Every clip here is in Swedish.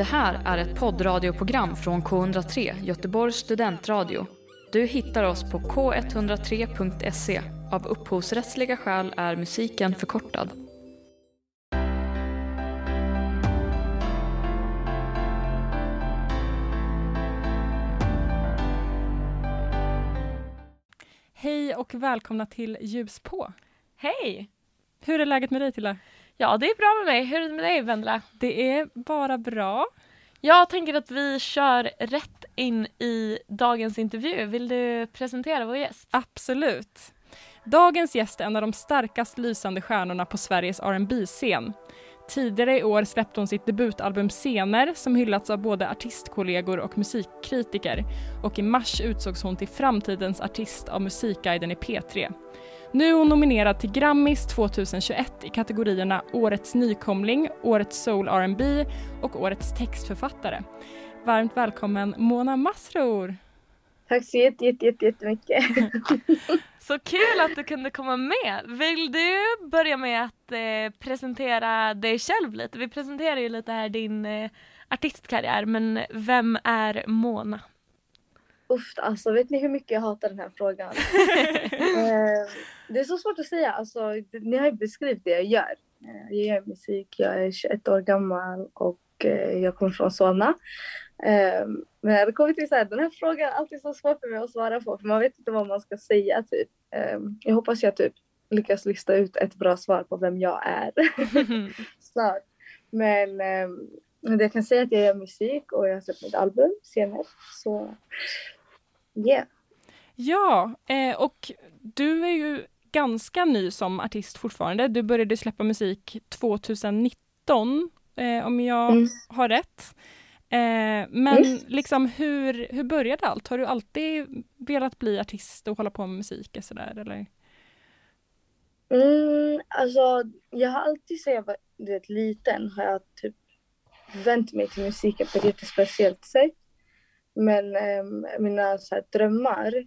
Det här är ett poddradioprogram från K103, Göteborgs studentradio. Du hittar oss på k103.se. Av upphovsrättsliga skäl är musiken förkortad. Hej och välkomna till Ljus på. Hej! Hur är läget med dig Tilla? Ja, det är bra med mig. Hur är det med dig, Vendela? Det är bara bra. Jag tänker att vi kör rätt in i dagens intervju. Vill du presentera vår gäst? Absolut. Dagens gäst är en av de starkast lysande stjärnorna på Sveriges rb scen Tidigare i år släppte hon sitt debutalbum Scener som hyllats av både artistkollegor och musikkritiker och i mars utsågs hon till framtidens artist av Musikguiden i P3. Nu är hon nominerad till Grammis 2021 i kategorierna Årets nykomling, Årets soul R&B och Årets textförfattare. Varmt välkommen Mona Masrour! Tack så jätte, jätte, jätte, jättemycket. så kul att du kunde komma med. Vill du börja med att eh, presentera dig själv lite? Vi presenterar ju lite här din eh, artistkarriär, men vem är Mona? Uff, alltså vet ni hur mycket jag hatar den här frågan? eh, det är så svårt att säga. Alltså, ni har ju beskrivit det jag gör. Eh, jag gör musik, jag är 21 år gammal och eh, jag kommer från Solna. Um, men när det kommer till så här, den här frågan är alltid så svår för mig att svara på för man vet inte vad man ska säga typ. Um, jag hoppas jag typ lyckas lista ut ett bra svar på vem jag är snart. Men um, jag kan säga att jag gör musik och jag har släppt mitt album senare. Så yeah. Ja, eh, och du är ju ganska ny som artist fortfarande. Du började släppa musik 2019 eh, om jag mm. har rätt. Eh, men mm. liksom hur, hur började allt? Har du alltid velat bli artist och hålla på med musik och sådär eller? Mm, alltså jag har alltid sedan jag var du vet, liten har jag typ vänt mig till musiken på ett jättespeciellt sätt. Men eh, mina så här, drömmar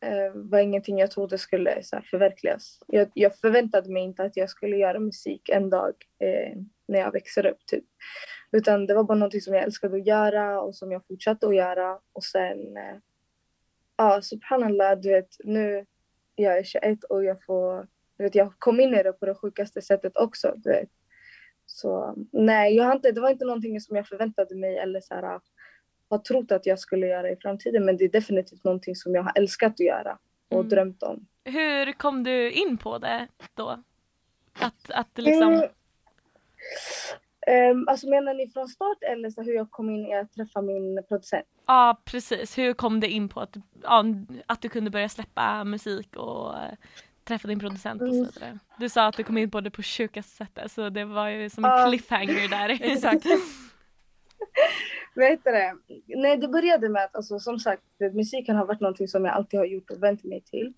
Eh, var ingenting jag trodde skulle så här, förverkligas. Jag, jag, förväntade mig inte att jag skulle göra musik en dag eh, när jag växer upp. Typ. Utan det var bara någonting som jag älskade att göra och som jag fortsatte att göra. Och sen, eh, ja, subhanallah, du vet, nu jag är 21 och jag får, du vet, jag kom in i det på det sjukaste sättet också, du vet. Så nej, jag inte, det var inte någonting som jag förväntade mig eller så här, har trott att jag skulle göra i framtiden. Men det är definitivt någonting som jag har älskat att göra och mm. drömt om. Hur kom du in på det då? Att, att liksom... Mm. Um, alltså menar ni från start eller så hur jag kom in i att träffa min producent? Ja precis, hur kom det in på att, ja, att du kunde börja släppa musik och uh, träffa din producent och så mm. vidare? Du sa att du kom in på det på sjukaste sättet så det var ju som en cliffhanger där. Exakt. Vet det? Nej det började med att alltså, som sagt musiken har varit någonting som jag alltid har gjort och vänt mig till.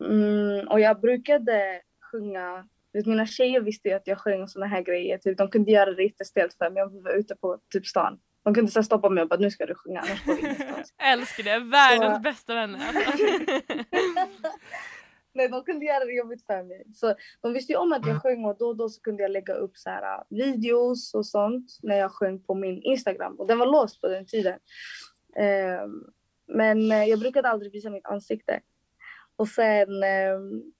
Mm, och jag brukade sjunga mina tjejer visste ju att jag sjöng och såna här grejer. Typ, de kunde göra det jättestelt för mig om vi var ute på typ stan. De kunde så stoppa mig och bara nu ska du sjunga annars får vi ingenstans. Älskar det, världens så... bästa vänner alltså. Nej de kunde göra det jobbigt för mig. Så de visste ju om att jag sjöng och då och då så kunde jag lägga upp så här, äh, videos och sånt när jag sjöng på min Instagram och den var låst på den tiden. Ehm, men äh, jag brukade aldrig visa mitt ansikte. Och sen ehm,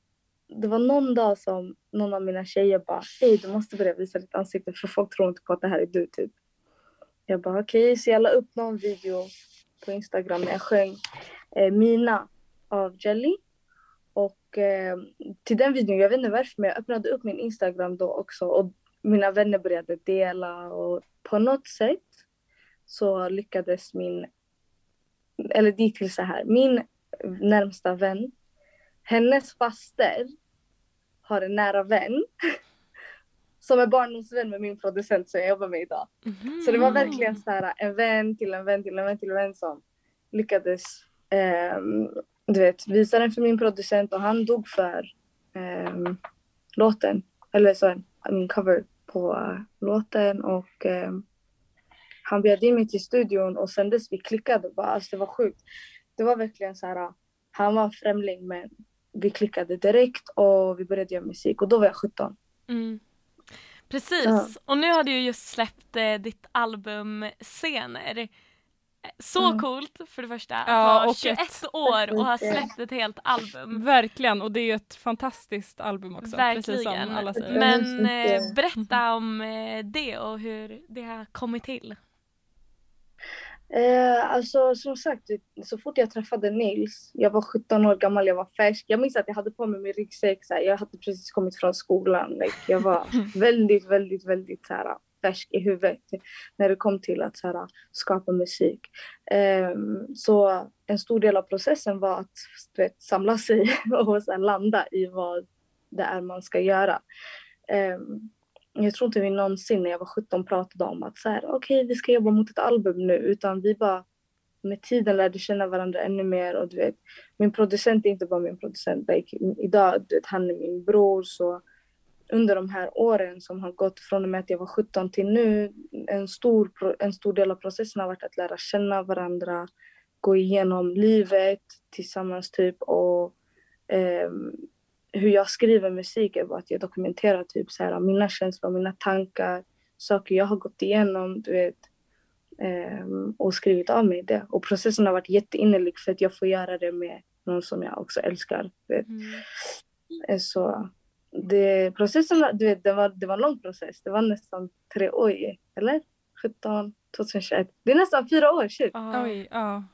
det var någon dag som någon av mina tjejer bara Hej du måste börja visa ditt ansikte för folk tror inte på att det här är du typ. Jag bara okej, okay. så jag la upp någon video på Instagram när jag sjöng eh, Mina av Jelly. Och eh, till den videon, jag vet inte varför, men jag öppnade upp min Instagram då också och mina vänner började dela och på något sätt så lyckades min, eller det gick till så här, min närmsta vän hennes faster har en nära vän som är barndomsvän med min producent som jag jobbar med idag. Mm. Så det var verkligen så här, en vän till en vän till en vän till en vän som lyckades eh, du vet, visa den för min producent och han dog för eh, låten, eller så en cover på uh, låten och eh, han bjöd in mig till studion och sen dess vi klickade bara, alltså det var sjukt. Det var verkligen så här, han var främling men vi klickade direkt och vi började göra musik och då var jag 17. Mm. Precis, Ja. och nu har du ju just släppt eh, ditt album Scener. Så Mm. coolt för det första att Ja, vara och 21 ett- år och ha släppt ett helt album. Verkligen, och det är ju ett fantastiskt album också. Precis Verkligen. som alla säger. Men- eh, berätta om eh, det och hur det har kommit till. Eh, alltså som sagt, så fort jag träffade Nils, jag var 17 år gammal, jag var färsk. Jag minns att jag hade på mig min ryggsäck, jag hade precis kommit från skolan. Like, jag var väldigt, väldigt, väldigt så här, färsk i huvudet när det kom till att så här, skapa musik. Um, så en stor del av processen var att vet, samla sig och så här, landa i vad det är man ska göra. Um, jag tror inte vi någonsin när jag var 17 pratade om att så här, okej vi ska jobba mot ett album nu utan vi bara med tiden lärde känna varandra ännu mer och du vet min producent är inte bara min producent, like, idag du vet, han är min bror så under de här åren som har gått från och med att jag var 17 till nu en stor, en stor del av processen har varit att lära känna varandra gå igenom livet tillsammans typ och ehm, hur jag skriver musik är bara att jag dokumenterar typ så här, mina känslor, mina tankar, saker jag har gått igenom, du vet. ehm, och skrivit av mig det. Och processen har varit jätteinnerlig för att jag får göra det med någon som jag också älskar. Vet. Eh, Så det, processen, du vet, det, var, det var en lång process. Det var nästan tre år, eller? 17, 2021. Det är nästan fyra år, shit. Oj, ja.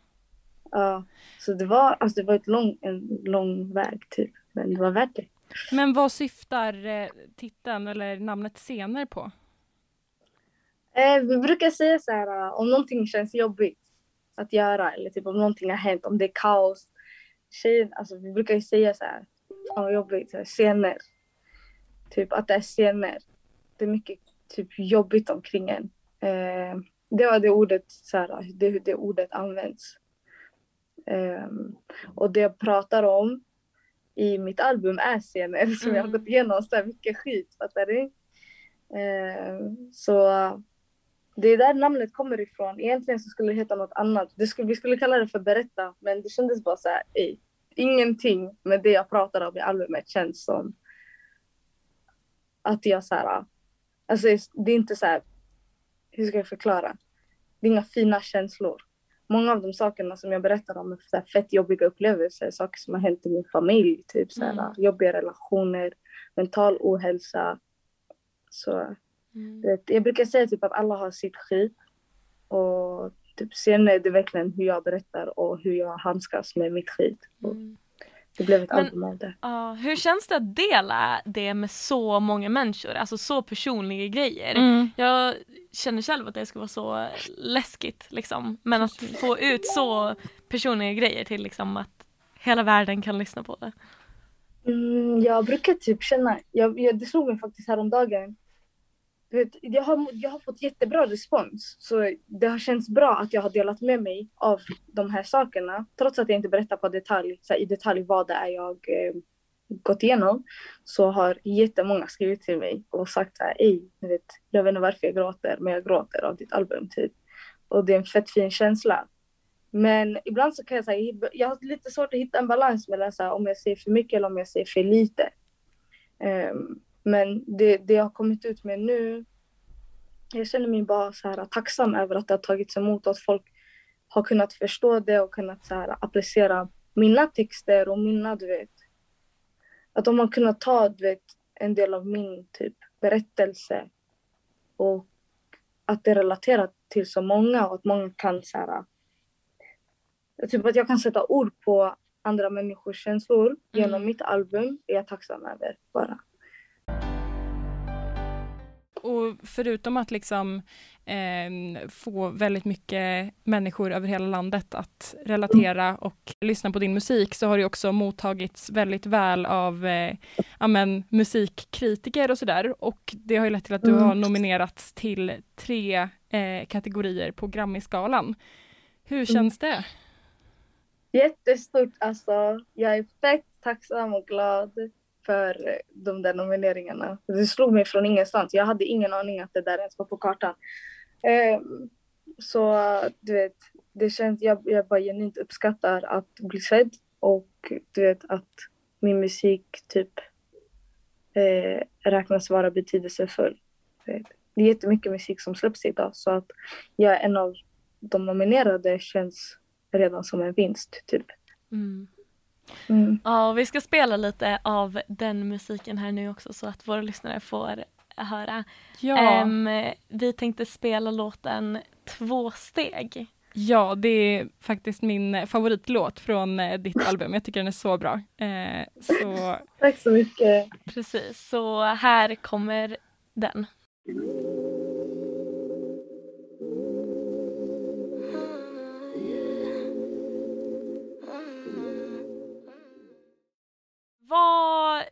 Ja, så det var, alltså det var ett lång, en lång väg typ. Men det var värt det. Men vad syftar eh, titeln eller namnet Scener på? Eh, vi brukar säga så här uh, om någonting känns jobbigt att göra eller typ om någonting har hänt, om det är kaos. Tjejen, alltså vi brukar ju säga så här, vad jobbigt, så här, scener. Typ att det är scener. Det är mycket typ jobbigt omkring en. Eh, det var det ordet, så här, det, det ordet används. Eh, och det jag pratar om i mitt album är scener som jag har Mm. gått igenom så här mycket skit, fattar du? Eh, så det är där namnet kommer ifrån. Egentligen så skulle det heta något annat. Det skulle, vi skulle kalla det för berätta, men det kändes bara så här, ej, ingenting med det jag pratar om i albumet känns som att jag så här, alltså det är inte så här, hur ska jag förklara? Det är inga fina känslor. Många av de sakerna som jag berättar om är så här fett jobbiga upplevelser, saker som har hänt i min familj, typ så här, Mm. jobbiga relationer, mental ohälsa. Så du vet, jag brukar säga typ att alla har sitt skit. Och typ, sen är det verkligen hur jag berättar och hur jag handskas med mitt skit. Mm. Det blev ett Men- album av det. Ja, hur känns det att dela det med så många människor? Alltså så personliga grejer. Mm. Jag känner själv att det skulle vara så läskigt liksom. Men att få ut så personliga grejer till liksom att hela världen kan lyssna på det. Mm, jag brukar typ känna, jag, jag, det slog mig faktiskt häromdagen. Vet, jag, har, jag har fått jättebra respons. Så det har känts bra att jag har delat med mig av de här sakerna. Trots att jag inte berättar på detalj, så här, i detalj vad det är jag eh, gått igenom. Så har jättemånga skrivit till mig och sagt så här, Ej, vet, jag vet inte varför jag gråter, men jag gråter av ditt album typ. Och det är en fett fin känsla. Men ibland så kan jag säga, jag har lite svårt att hitta en balans mellan så här, om jag säger för mycket eller om jag säger för lite. Um, men det, det jag har kommit ut med nu, jag känner mig bara så här tacksam över att det har tagits emot och att folk har kunnat förstå det och kunnat så här applicera mina texter och mina, du vet. Att de har kunnat ta, du vet, en del av min typ berättelse och att det relaterar till så många och att många kan så här, typ att jag kan sätta ord på andra människors känslor genom Mm. mitt album är jag tacksam över bara. Och förutom att liksom eh, få väldigt mycket människor över hela landet att relatera och lyssna på din musik så har det också mottagits väldigt väl av eh, ja, men, musikkritiker och sådär. Och det har ju lett till att du Mm. har nominerats till tre eh, kategorier på Grammy-skalan. Hur känns det? Jättestort alltså. Jag är fett tacksam och glad för de där nomineringarna. Det slog mig från ingenstans. Jag hade ingen aning att det där ens var på kartan. Eh, så du vet, det känns, jag, jag bara genuint uppskattar att bli sedd och du vet att min musik typ eh, räknas vara betydelsefull. Eh, det är jättemycket musik som släpps idag så att jag är en av de nominerade känns redan som en vinst typ. Mm. Mm. Ja, och vi ska spela lite av den musiken här nu också så att våra lyssnare får höra. Ja, Ehm, vi tänkte spela låten Två steg. ja, det är faktiskt min favoritlåt från eh, ditt album. Jag tycker den är så bra. Eh, så Tack så mycket. Precis, så här kommer den.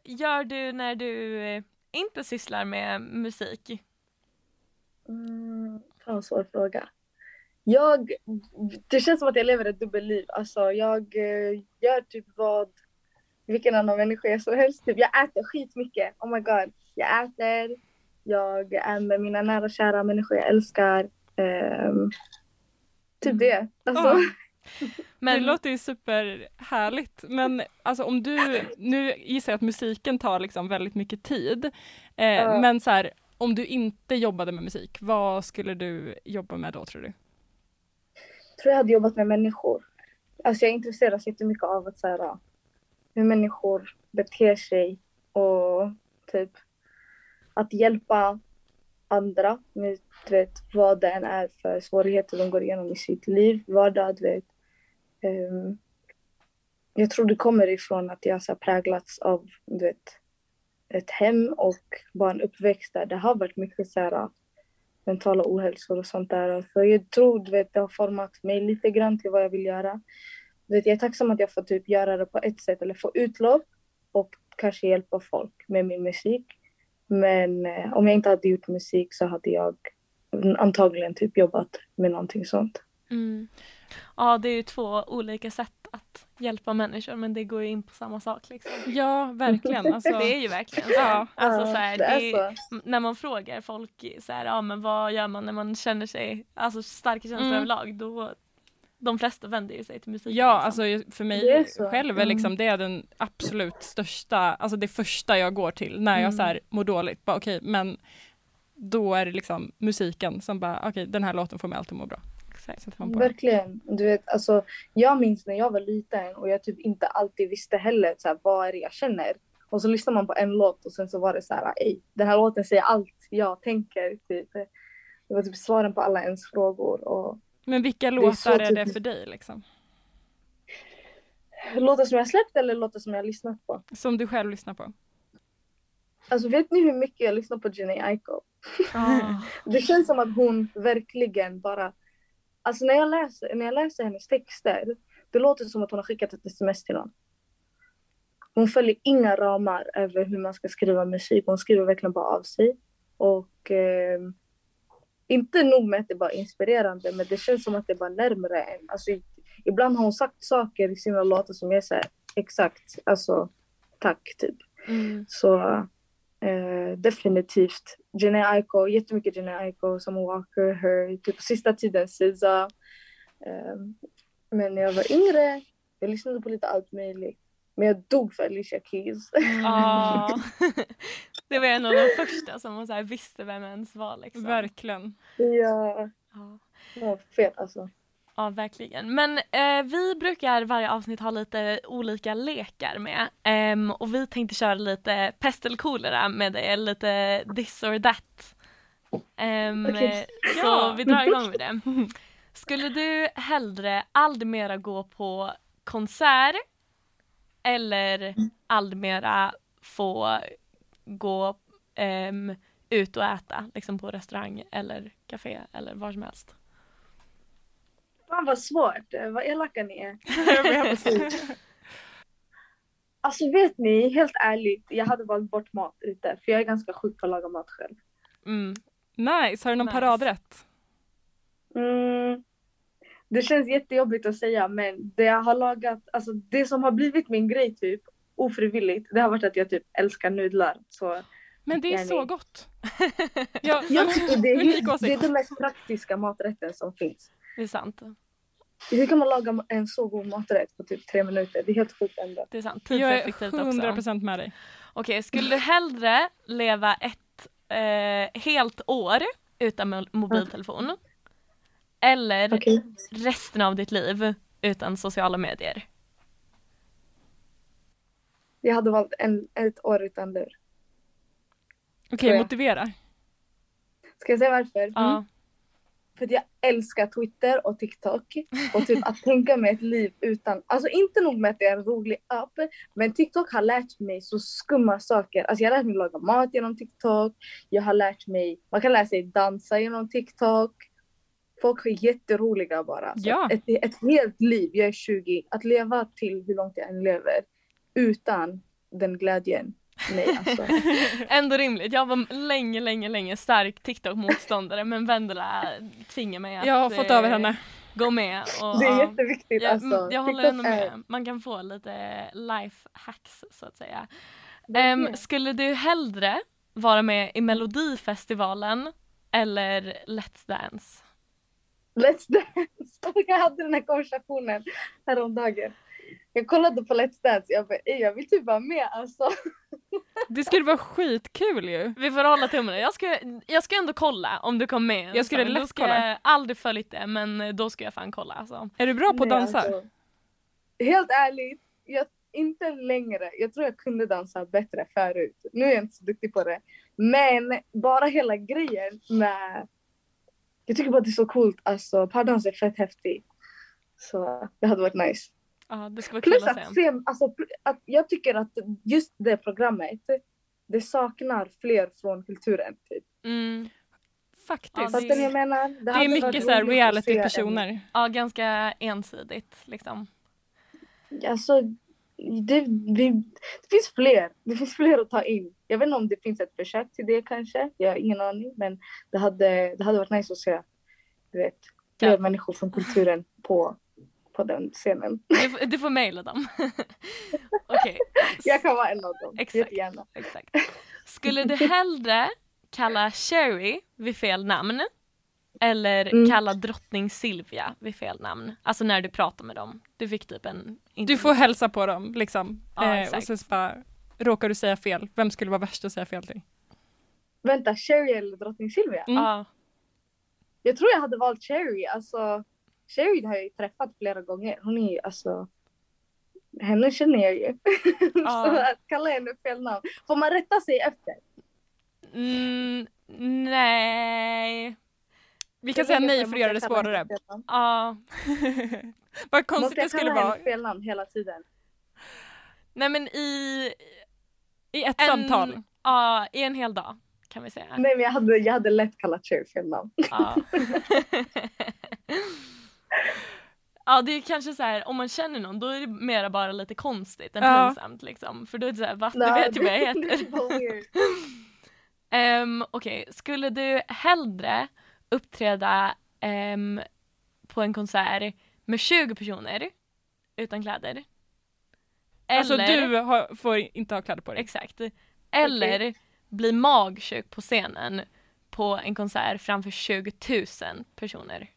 Gör du när du eh, inte sysslar med musik? Mm, fan vad svår fråga. Jag, det känns som att jag lever ett dubbelliv. Alltså jag eh, gör typ vad vilken annan människa jag som helst. Typ, jag äter skitmycket. Oh my god. Jag äter, jag är med mina nära och kära människor jag älskar. Ehm, typ det. Alltså, Ja. Men det låter ju superhärligt. Men alltså om du, nu gissar jag att musiken tar liksom väldigt mycket tid. Eh, Ja. Men så här, om du inte jobbade med musik, vad skulle du jobba med då tror du? tror jag hade jobbat med människor. Alltså jag intresseras jättemycket av att så här, hur människor beter sig och typ att hjälpa andra med du vet, vad det än är för svårigheter de går igenom i sitt liv, vardag, du vet. Um, jag tror det kommer ifrån att jag så präglats av du vet, ett hem och bara en uppväxt där det har varit mycket så här, äh, mentala ohälsor och sånt där. Så jag tror du vet, det har format mig lite grann till vad jag vill göra. Du vet, jag är tacksam att jag får typ göra det på ett sätt, eller få utlopp och kanske hjälpa folk med min musik. Men eh, om jag inte hade gjort musik så hade jag antagligen typ jobbat med någonting sånt. Mm. Ja, det är ju två olika sätt att hjälpa människor men det går ju in på samma sak liksom. Ja, verkligen. Alltså, Det är ju verkligen så. Ja. Alltså, Ja, så här, det är det är, så. när man frågar folk så här, ja men vad gör man när man känner sig, alltså starka känslor Mm. överlag, då de flesta vänder ju sig till musiken. Ja, liksom. alltså för mig är så. själv är liksom det är den absolut största, alltså det första jag går till när jag Mm. så här mår dåligt. Bara okej, men då är det liksom musiken som bara, okej den här låten får mig alltid att må bra. Exakt. Sätter man på den. Verkligen. Du vet, alltså, jag minns när jag var liten och jag typ inte alltid visste heller så här, vad är det jag känner. Och så lyssnar man på en låt och sen så var det så här, ej, den här låten säger allt jag tänker. Typ. Det var typ svaren på alla ens frågor. Och Men vilka är låtar så är, det för dig liksom? låtar som jag släppt eller låtar som jag lyssnat på. Som du själv lyssnar på? Alltså vet ni hur mycket jag lyssnar på Jenny Aiko? Ah. Det känns som att hon verkligen bara... Alltså när jag läser, när jag läser hennes texter, det låter som att hon har skickat ett sms till någon. Hon följer inga ramar över hur man ska skriva musik. Hon skriver verkligen bara av sig. Och eh, inte nog med att det är inspirerande, men det känns som att det bara närmare en. Alltså, ibland har hon sagt saker i sina låtar som jag säger exakt, alltså tack typ. Mm. Så eh, definitivt. Jhené Aiko, jättemycket Jhené Aiko, Summer Walker, Her, typ på sista tiden SZA. Eh, men när jag var yngre, jag lyssnade på lite allt möjligt. Men jag dog för Alicia Keys. Ja. det var en av de första som man så här visste vem ens var liksom. Verkligen. ja, Ja. fet alltså. Ja, verkligen. Men eh, vi brukar varje avsnitt ha lite olika lekar med. Ehm, och vi tänkte köra lite pest eller kolera med det, lite this or that. Ehm, Okej. Så Ja. vi drar igång med det. Skulle du hellre aldrig mera gå på konsert eller aldrig mera få gå ehm, ut och äta liksom på restaurang eller café eller var som helst? Fan vad svårt, vad elaka ni är. Alltså vet ni, helt ärligt, jag hade valt bort mat ute. För jag är ganska sjuk på att laga mat själv. Mm. nice, har du någon Nice. paradrätt? Mm. Det känns jättejobbigt att säga men det jag har lagat, alltså det som har blivit min grej typ ofrivilligt, det har varit att jag typ älskar nudlar. Så Men det är så gott. Ja, jag tycker det är, det är den mest praktiska maträtten som finns. Det är sant. Hur kan man laga en så god maträtt på typ tre minuter? Det är helt sjukt ändå. Det är sant. jag är Tidseffektivt också. 100% med dig. Okej, skulle du hellre leva ett eh, helt år utan mo- mobiltelefon. Eller Okej. resten av ditt liv utan sociala medier. Jag hade valt en, ett år utan lur. Okej, jag. motivera. Ska jag säga varför? Ja. För att jag älskar Twitter och TikTok. Och typ att tänka mig ett liv utan, alltså inte nog med att det är en rolig app, men TikTok har lärt mig så skumma saker. Alltså jag har lärt mig laga mat genom TikTok. Jag har lärt mig, man kan lära sig dansa genom TikTok. Folk är jätteroliga bara. Så Ja. ett, ett helt liv, jag är 20, att leva till hur långt jag än lever utan den glädjen. Nej alltså. Ändå rimligt. Jag var länge, länge, länge stark TikTok-motståndare men Vendela tvingar mig att Jag har fått eh, över henne. gå med. Och, Det är ja. jätteviktigt jag, alltså. jag håller TikTok ändå med. Man kan få lite life hacks så att säga. Em, skulle du hellre vara med i Melodifestivalen eller Let's Dance? Let's Dance. Jag hade den här konversationen häromdagen. Jag kollade på Let's Dance. Jag bara, "Ey, jag vill typ vara med alltså. Det skulle vara skitkul ju. Vi får hålla tummarna. Jag ska, jag ska ändå kolla om du kommer med. Jag skulle Sen, lätt kolla. Jag aldrig följt det men då ska jag fan kolla alltså. Är du bra på att Nej, dansa? alltså, helt ärligt, jag, inte längre. Jag tror jag kunde dansa bättre förut. Nu är jag inte så duktig på det. Men bara hela grejen med... Jag tycker bara att det är så coolt. Alltså, pardans är fett häftig. Så det hade varit nice. Ja, det ska vara kul Plus att att, se. alltså, att jag tycker att just det programmet, det saknar fler från kulturen. Typ. Mm. Faktiskt. Ja, vad jag menar? det hade är mycket så reality-personer. Ja, ganska ensidigt liksom. Alltså, det, det, det finns fler. Det finns fler att ta in. Jag vet inte om det finns ett försök till det kanske. Jag har ingen aning. Men det hade, det hade varit nice att se du vet, fler Ja. människor från kulturen på, på den scenen. Du, får- du får mejla dem. Okej, Jag kan vara en av dem. Exakt. Exakt. Skulle du hellre kalla Sherry vid fel namn eller Mm. kalla drottning Silvia vid fel namn? Alltså när du pratar med dem. Du fick typ en... Du får hälsa på dem liksom. Ja, eh, och sen så bara, råkar du säga fel, vem skulle vara värst att säga fel till? Vänta, Sherry eller drottning Silvia? Mm. Ja, Jag tror jag hade valt Sherry. Alltså, Sherry har jag ju träffat flera gånger. Hon är ju alltså... Henne känner jag ju. Ja. Så att kalla henne fel namn. Får man rätta sig efter? mm, nej. Vi kan säga Jag nej måste för att göra det kalla svårare. Ja. Vad Måste konstigt det jag skulle kalla vara henne fel namn hela tiden? Nej men i i ett en, samtal. Ja, i en hel dag kan vi säga. Nej men jag hade, jag hade lätt kallat Cherry fel namn. Ja. ja det är kanske så här om man känner någon då är det mera bara lite konstigt än Ja. pinsamt liksom. För då är det såhär va? Du vet ju vad jag heter. Um, Okej, skulle du hellre uppträda ehm, på en konsert med 20 personer utan kläder? Alltså du har, får inte ha kläder på dig. Exakt. Eller bli magsjuk på scenen på en konsert framför 20 000 personer.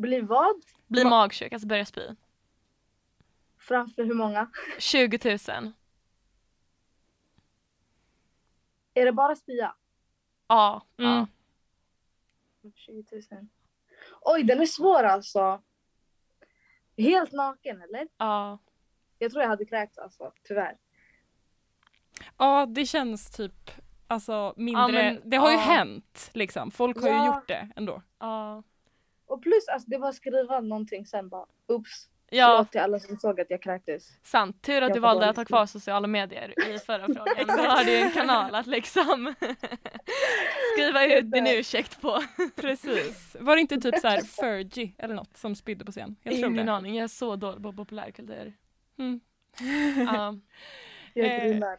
Bli vad? Bli Ma- magsjuk, alltså börja spy. Framför hur många? 20 000. Är det bara spya? Ja. Mm. ja. 20 000. Oj den är svår alltså. Helt naken eller? ja. Jag tror jag hade kräkts alltså, tyvärr. Ja, det känns typ alltså mindre. Ja, men- det har ju ja. hänt liksom. Folk har ju gjort det ändå. ja. Och plus alltså det var skriva någonting sen bara oops. Ja, Förlåt till alla som såg att jag kräktes. sant. Tur att Jag du valde att ha kvar sociala medier i förra frågan. Då har du en kanal att liksom skriva ut din ursäkt på. Precis. Var det inte typ så här Fergie eller något som spydde på scen? Jag tror Ingen det. aning, jag är så dålig på populärkultur. Mm. Ja. Jag Eh, grinar.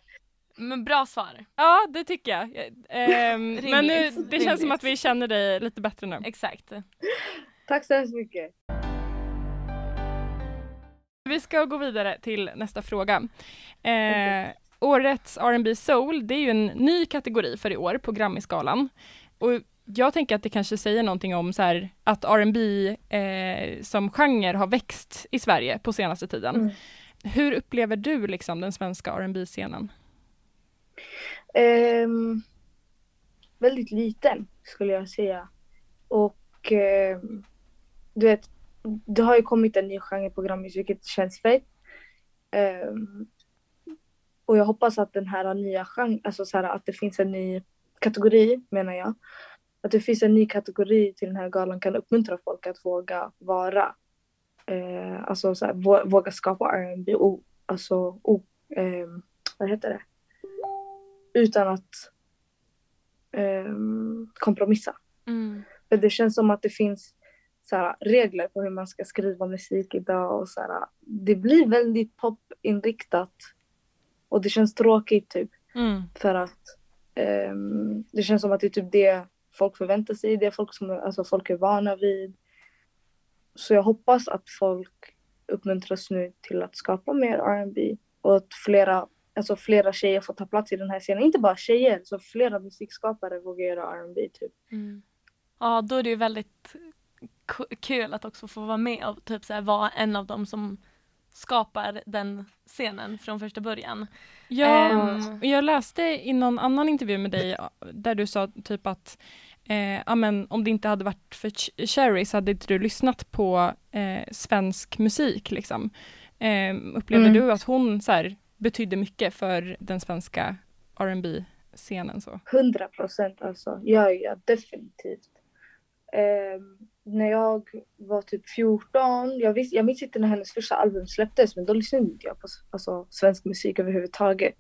Men bra svar. Ja, det tycker jag. Eh, ehm, men nu, Rimligt, det känns som att vi känner dig lite bättre nu. Exakt. Tack så hemskt mycket. Vi ska gå vidare till nästa fråga. Eh, årets R&B Soul, det är ju en ny kategori för i år på Grammisgalan. Och jag tänker att det kanske säger någonting om så här, att R&B eh, som genre har växt i Sverige på senaste tiden. Mm. Hur upplever du liksom den svenska R&B scenen Um, väldigt liten skulle jag säga. Och um, du vet, det har ju kommit en ny genre på Grammis, vilket känns fett. Um, och jag hoppas att den här nya genren, alltså så här, att det finns en ny kategori menar jag. Att det finns en ny kategori till den här galan kan uppmuntra folk att våga vara. Eh, alltså så här, våga skapa R&B och alltså oh, eh, vad heter det? Utan att eh, kompromissa. Mm. För det känns som att det finns här, regler på hur man ska skriva musik idag och så här, det blir väldigt popinriktat. Och det känns tråkigt typ Mm. för att ehm, det känns som att det är typ det folk förväntar sig, det folk som alltså folk är vana vid. Så jag hoppas att folk uppmuntras nu till att skapa mer R&B och att flera, alltså flera tjejer får ta plats i den här scenen. Inte bara tjejer, så flera musikskapare vågar göra R&B typ. Mm. Ja, då är det ju väldigt ku- kul att också få vara med och typ så här, vara en av dem som skapar den scenen från första början. Ja, och jag läste i någon annan intervju med dig där du sa typ att eh, ja, men om det inte hade varit för Ch- Cherry så hade inte du lyssnat på eh, svensk musik liksom. Eh, upplevde Mm. du att hon så här, betydde mycket för den svenska rb scenen så? 100 procent alltså. Ja, ja, definitivt. Ehm, när jag var typ 14, jag, visst, jag minns inte när hennes första album släpptes men då lyssnade inte jag på alltså, svensk musik överhuvudtaget.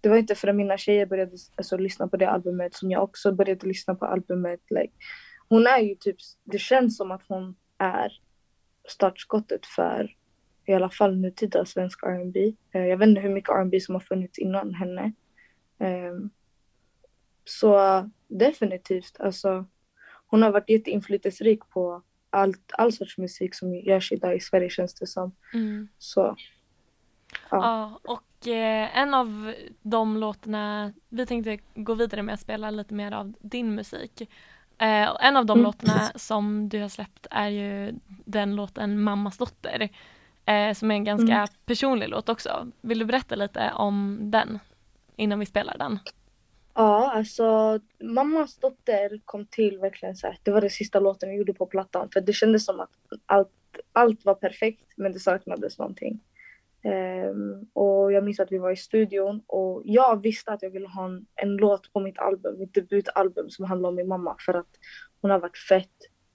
Det var inte förrän mina tjejer började alltså, lyssna på det albumet som jag också började lyssna på albumet. Like, hon är ju typ, det känns som att hon är startskottet för i alla fall nutida svensk R&B. Eh, Jag vet inte hur mycket R&B som har funnits innan henne. Ehm, så definitivt, alltså hon har varit jätteinflytelserik på allt, all sorts musik som görs idag i Sverige känns det som. Så Ja, och eh, en av de låtarna, vi tänkte gå vidare med att spela lite mer av din musik. Eh, en av de Mm. låtarna som du har släppt är ju den låten Mammas dotter. Eh, som är en ganska Mm. personlig låt också. Vill du berätta lite om den innan vi spelar den? ja, alltså mammas dotter kom till verkligen så här. Det var den sista låten vi gjorde på plattan för det kändes som att allt, allt var perfekt men det saknades någonting. Ehm, och jag minns att vi var i studion och jag visste att jag ville ha en, en låt på mitt album, mitt debutalbum som handlar om min mamma för att hon har varit fett,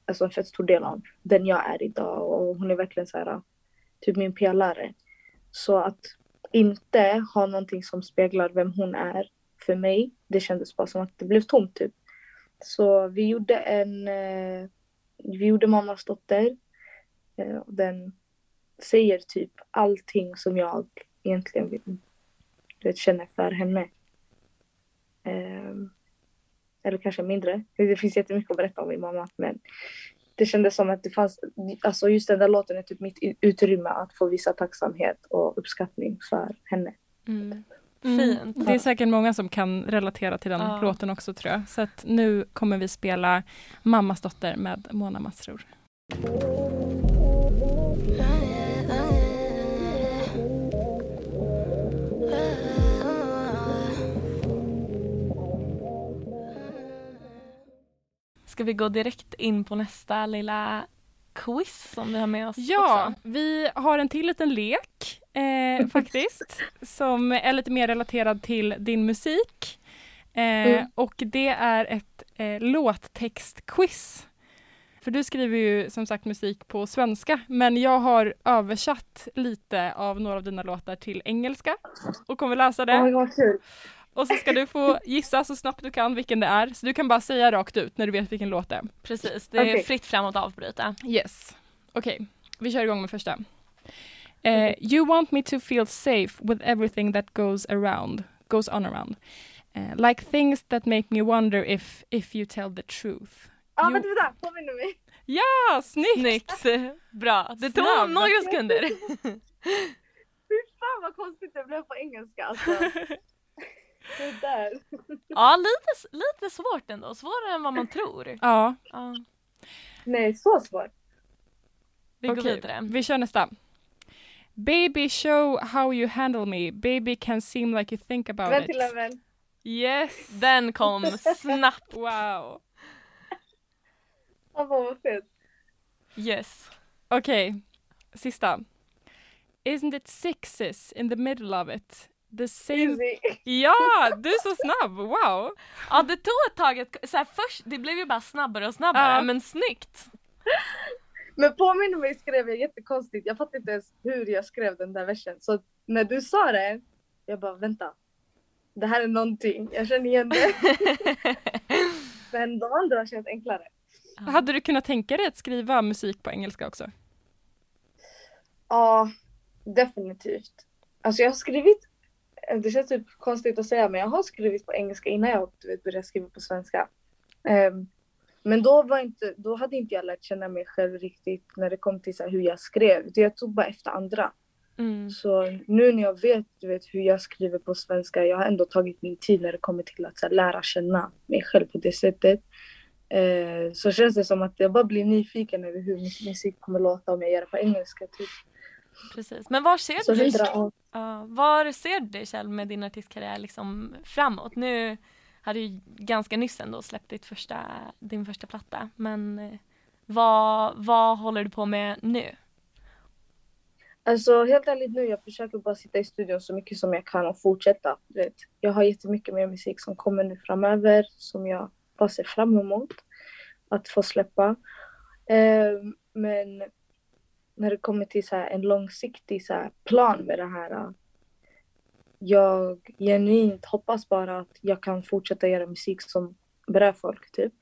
alltså en fett stor del av den jag är idag och hon är verkligen så här, typ min pelare. Så att inte ha någonting som speglar vem hon är för mig, det kändes bara som att det blev tomt typ. Så vi gjorde en, eh, vi gjorde mammas dotter. Eh, och den säger typ allting som jag egentligen vill, du vet, känner för henne. Ehm, eller kanske mindre. Det finns jättemycket att berätta om min mamma men det kändes som att det fanns, alltså just den där låten är typ mitt utrymme att få visa tacksamhet och uppskattning för henne. Mm. Mm. Fint. Det är säkert många som kan relatera till den Ja. låten också tror jag. Så att nu kommer vi spela Mammas dotter med Mona Masrour. Ska vi gå direkt in på nästa lilla quiz som vi har med oss Ja, också? vi har en till liten lek eh, faktiskt som är lite mer relaterad till din musik. Eh, Mm. Och det är ett eh, låttextquiz. För du skriver ju som sagt musik på svenska men jag har översatt lite av några av dina låtar till engelska och kommer läsa det. God, vad kul! Och så ska du få gissa så snabbt du kan vilken det är. Så du kan bara säga rakt ut när du vet vilken låt det är. Precis, det är Okej. fritt fram att avbryta. Yes. Okej, vi kör igång med första. Eh, you want me to feel safe with everything that goes around, goes on around. Eh, like things that make me wonder if, if you tell the truth. Ja, Jo. vänta, vänta, påminner mig. Ja, snyggt! Snyggt! Bra, det tog Snabb. några sekunder. Fy fan vad konstigt det blev på engelska alltså. Det där. Ja, lite, lite svårt ändå. Svårare än vad man tror. Ja, Ja, Nej, så svårt. vi går okej. vidare. Vi kör nästa. Baby show how you handle me. Baby can seem like you think about Vänta it. till en vän. Yes! Den kom snabbt. Wow! Ja, vad fett. Yes. Okej, sista. Isn't it sixes in the middle of it? The same... Ja, du är så snabb! Wow! Ja det tog ett tag, att, så här, först, det blev ju bara snabbare och snabbare Ja. men snyggt. Men påminner mig skrev jag jättekonstigt. Jag fattar inte ens hur jag skrev den där versen. Så när du sa det, jag bara vänta. Det här är någonting. Jag känner igen det. Men de andra känns enklare. Hade du kunnat tänka dig att skriva musik på engelska också? Ja, definitivt. Alltså jag har skrivit, det känns typ konstigt att säga men jag har skrivit på engelska innan jag du vet, började skriva på svenska. Ehm, men då, var inte, då hade inte jag lärt känna mig själv riktigt när det kom till så hur jag skrev. Jag tog bara efter andra. Mm. Så nu när jag vet, du vet hur jag skriver på svenska, jag har ändå tagit min tid när det kommer till att så här, lära känna mig själv på det sättet. Eh, så känns det som att jag bara blir nyfiken över hur min musik kommer låta om jag gör det på engelska. Typ. Precis. Men var ser Så du ja, var ser du dig själv med din artistkarriär liksom framåt? Nu har du ju ganska nyss ändå släppt ditt första, din första platta men eh, vad, vad håller du på med nu? Alltså helt ärligt nu, jag försöker bara sitta i studion så mycket som jag kan och fortsätta. Vet. Jag har jättemycket mer musik som kommer nu framöver som jag bara ser fram emot att få släppa. Eh, men när det kommer till så här en långsiktig så här plan med det här. Äh, jag genuint hoppas bara att jag kan fortsätta göra musik som berör folk typ.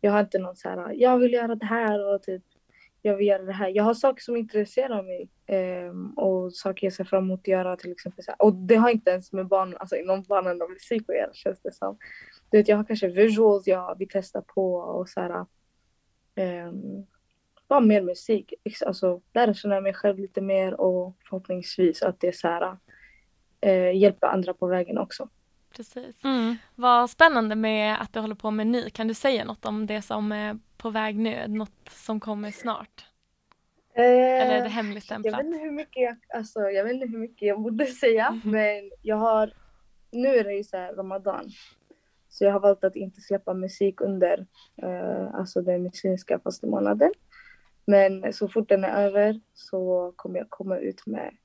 Jag har inte någon så här, äh, jag vill göra det här och typ jag vill göra det här. Jag har saker som intresserar mig ehm, och saker jag ser fram emot att göra till exempel. Så här. Och det har inte ens med barn, alltså inom barnen och musik att göra känns det som. Du vet, jag har kanske visuals jag vill testa på och så här. Äh, ehm, bara mer musik. Alltså lära känna mig själv lite mer och förhoppningsvis att det så här, eh, hjälper andra på vägen också. Precis. Mm. Vad spännande med att du håller på med ny. Kan du säga något om det som är på väg nu? Något som kommer snart? Eller är det Jag hemligstämplat? vet inte hur mycket jag, alltså, jag, vet inte hur mycket jag borde säga, Mhm. men jag har, nu är det ju så här Ramadan. Så jag har valt att inte släppa musik under eh, alltså den muslimska fastemånaden. Men så fort den är över så kommer jag komma ut med,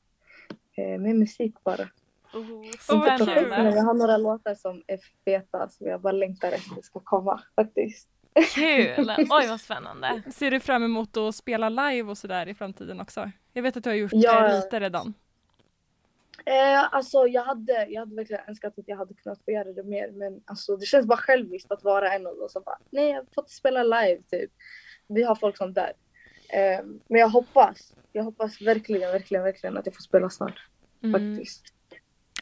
eh, med musik bara. Oh, Inte fest, men jag har några låtar som är feta som jag bara längtar efter ska komma faktiskt. Kul! Oj vad spännande. Ser du fram emot att spela live och sådär i framtiden också? Jag vet att du har gjort Ja. eh, lite redan. Eh, alltså jag hade, jag hade verkligen önskat att jag hade kunnat få göra det mer men alltså det känns bara själviskt att vara en av dem som bara nej jag har fått spela live typ. Vi har folk som dör. Eh, men jag hoppas, jag hoppas verkligen, verkligen, verkligen att jag får spela snart Mm. faktiskt.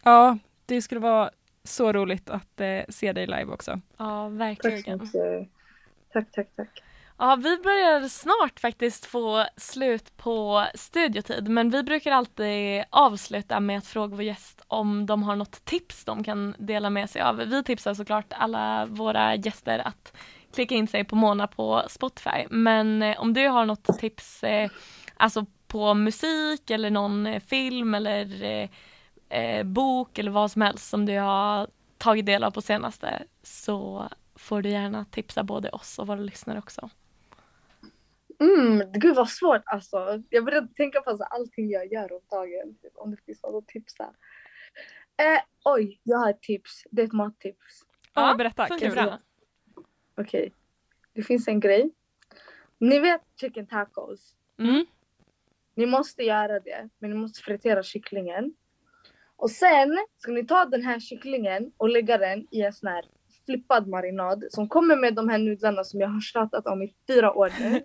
Ja, det skulle vara så roligt att eh, se dig live också. Ja, Tack verkligen. mycket. Tack, tack, tack. Ja, vi börjar snart faktiskt få slut på studiotid men vi brukar alltid avsluta med att fråga vår gäst om de har något tips de kan dela med sig av. Vi tipsar såklart alla våra gäster att klicka in sig på Mona på Spotify men eh, om du har något tips eh, alltså på musik eller någon eh, film eller eh, eh, bok eller vad som helst som du har tagit del av på senaste så får du gärna tipsa både oss och våra lyssnare också. Mm, gud vad svårt alltså. Jag började tänka på alltså, allting jag gör om dagen. typ, Om det finns något att tipsa. Eh, oj, jag har ett tips. Det är ett mattips. Ja, berätta. Kul. Okej. Det finns en grej. Ni vet chicken tacos. Mm. Ni måste göra det, men ni måste fritera kycklingen. Och sen ska ni ta den här kycklingen och lägga den i en sån här flippad marinad som kommer med de här nudlarna som jag har tjatat om i fyra år nu.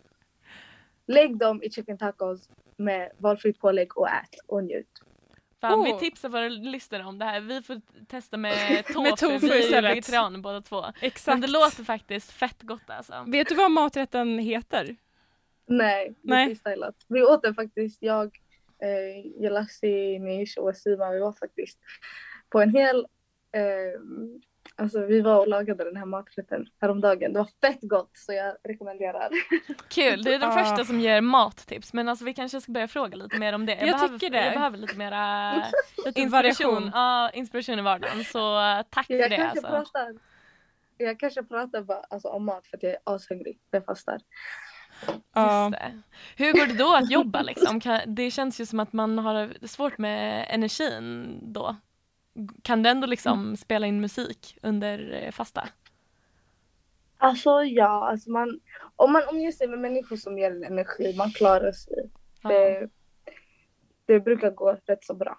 Lägg dem i chicken tacos med valfritt pålägg och ät och njut. Fan, Oh. Vi tipsar våra lyssnare om det här. Vi får testa med tofu, tofu vi är vegetarianer båda två. Exakt. Men det låter faktiskt fett gott alltså. Vet du vad maträtten heter? Nej, det Nej. är freestylat. Vi åt den faktiskt, jag, eh, Jelassi, Nish och Sima, vi var faktiskt på en hel eh, Alltså vi var och lagade den här maträtten häromdagen. Det var fett gott så jag rekommenderar. Kul, du är den Ja. första som ger mattips men alltså vi kanske ska börja fråga lite mer om det. Jag behöver, tycker det. Jag behöver lite mera Lite inspiration. Ja, inspiration i vardagen så eh, tack för Jag det kanske alltså. pratar, jag kanske pratar bara, alltså, om mat för att jag är ashungrig. för Jag fastar. Ja. Just det. Hur går det då att jobba liksom? Det känns ju som att man har svårt med energin då. Kan du ändå liksom spela in musik under eh, fasta? Alltså ja, alltså man, om man omger sig med människor som ger en energi, man klarar sig. Ja, Det, det brukar gå rätt så bra.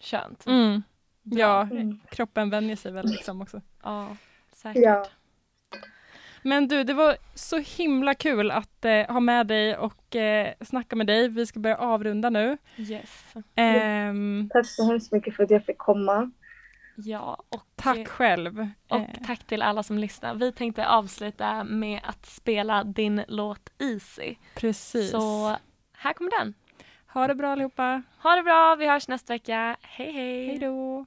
Skönt. Mm. Ja, Mm. kroppen vänjer sig väl liksom också. Ja, säkert. Ja. Men du, det var så himla kul att eh, ha med dig och eh, snacka med dig. Vi ska börja avrunda nu. Yes. Ehm, Tack så hemskt mycket för att jag fick komma. Ja, och, tack själv. och Eh, tack till alla som lyssnar. Vi tänkte avsluta med att spela din låt Easy. precis. Så här kommer den. Ha det bra allihopa. Ha det bra, vi hörs nästa vecka. Hej hej! Hej då.